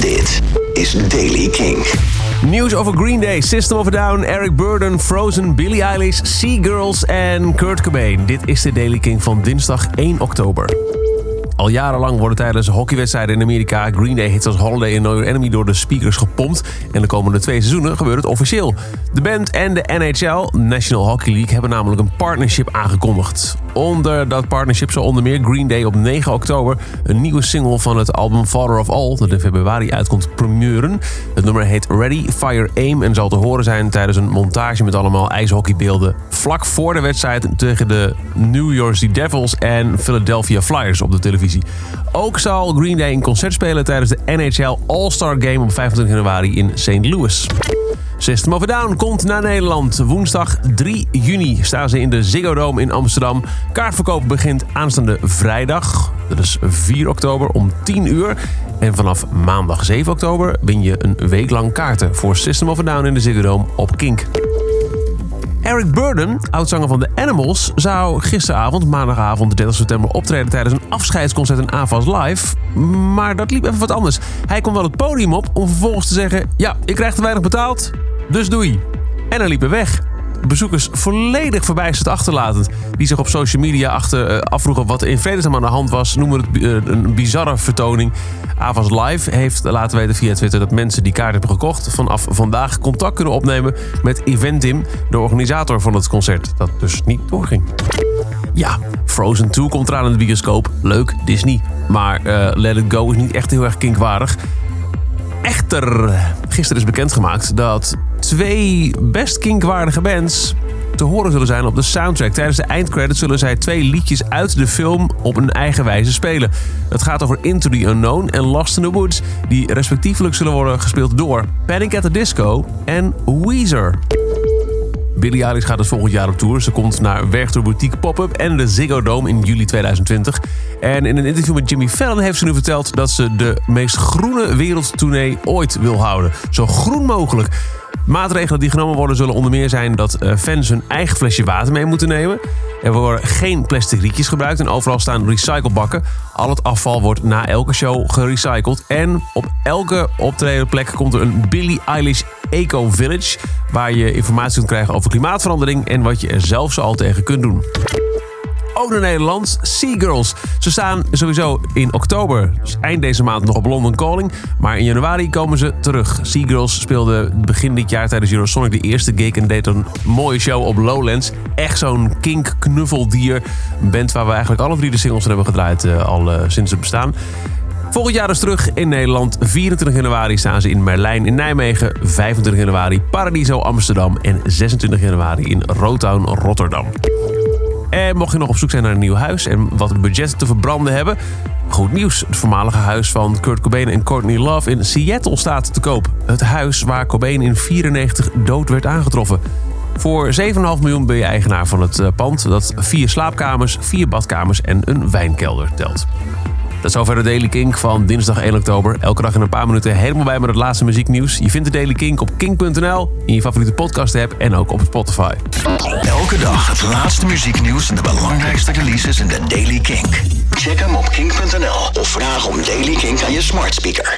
Dit is Daily King. Nieuws over Green Day, System of a Down, Eric Burden, Frozen, Billie Eilish, Sea Girls en Kurt Cobain. Dit is de Daily King van dinsdag 1 oktober. Al jarenlang worden tijdens hockeywedstrijden in Amerika Green Day hits als Holiday Know Your Enemy door de speakers gepompt. En de komende twee seizoenen gebeurt het officieel. De band en de NHL, National Hockey League, hebben namelijk een partnership aangekondigd. Onder dat partnership zal onder meer Green Day op 9 oktober een nieuwe single van het album Father of All, dat in februari uitkomt, premieren. Het nummer heet Ready, Fire, Aim en zal te horen zijn tijdens een montage met allemaal ijshockeybeelden vlak voor de wedstrijd tegen de New Jersey Devils en Philadelphia Flyers op de televisie. Ook zal Green Day een concert spelen tijdens de NHL All-Star Game op 25 januari in St. Louis. System of a Down komt naar Nederland. Woensdag 3 juni staan ze in de Ziggo Dome in Amsterdam. Kaartverkoop begint aanstaande vrijdag, dat is 4 oktober, om 10 uur. En vanaf maandag 7 oktober win je een week lang kaarten voor System of a Down in de Ziggo Dome op Kink. Eric Burden, oudzanger van The Animals, zou gisteravond, maandagavond 30 september, optreden tijdens een afscheidsconcert in Avas Live. Maar dat liep even wat anders. Hij kwam wel het podium op om vervolgens te zeggen: Ja, ik krijg te weinig betaald, dus doei. En hij liep er weg. Bezoekers volledig verbijsterd achterlatend. Die zich op social media achter, uh, afvroegen wat in vredesnaam aan de hand was. Noemen het uh, een bizarre vertoning. Avas Live heeft laten weten via Twitter dat mensen die kaart hebben gekocht... vanaf vandaag contact kunnen opnemen met Eventim, de organisator van het concert. Dat dus niet doorging. Ja, Frozen 2 komt eraan in de bioscoop. Leuk, Disney. Maar uh, Let It Go is niet echt heel erg kinkwaardig. Echter, gisteren is bekendgemaakt dat twee best kinkwaardige bands te horen zullen zijn op de soundtrack. Tijdens de eindcredits zullen zij twee liedjes uit de film op een eigen wijze spelen. Het gaat over Into the Unknown en Lost in the Woods, die respectievelijk zullen worden gespeeld door Panic at the Disco en Weezer. Billie Eilish gaat dus volgend jaar op tour. Ze komt naar Werchter Boutique Pop-Up en de Ziggo Dome in juli 2020. En in een interview met Jimmy Fallon heeft ze nu verteld dat ze de meest groene wereldtournee ooit wil houden. Zo groen mogelijk. Maatregelen die genomen worden zullen onder meer zijn dat fans hun eigen flesje water mee moeten nemen. Er worden geen plastic rietjes gebruikt en overal staan recyclebakken. Al het afval wordt na elke show gerecycled. En op elke optredenplek komt er een Billie Eilish Eco Village... waar je informatie kunt krijgen over klimaatverandering... en wat je er zelf zo al tegen kunt doen. Ook naar Nederland, Sea Girls. Ze staan sowieso in oktober, dus eind deze maand, nog op London Calling. Maar in januari komen ze terug. Sea Girls speelde begin dit jaar tijdens Eurosonic de eerste gig... en deed een mooie show op Lowlands. Echt zo'n kink-knuffeldier. Een band waar we eigenlijk alle drie de singles van hebben gedraaid uh, al uh, sinds het bestaan. Volgend jaar dus terug in Nederland. 24 januari staan ze in Merlijn in Nijmegen. 25 januari Paradiso Amsterdam. En 26 januari in Rotown Rotterdam. En mocht je nog op zoek zijn naar een nieuw huis en wat budget te verbranden hebben... Goed nieuws. Het voormalige huis van Kurt Cobain en Courtney Love in Seattle staat te koop. Het huis waar Cobain in 94 dood werd aangetroffen. Voor 7,5 miljoen ben je eigenaar van het pand dat vier slaapkamers, vier badkamers en een wijnkelder telt. Dat is over de Daily Kink van dinsdag 1 oktober. Elke dag in een paar minuten helemaal bij met het laatste muzieknieuws. Je vindt de Daily Kink op kink.nl, in je favoriete podcast app en ook op Spotify. Elke dag het laatste muzieknieuws en de belangrijkste releases in de Daily Kink. Check hem op kink.nl of vraag om Daily Kink aan je smart speaker.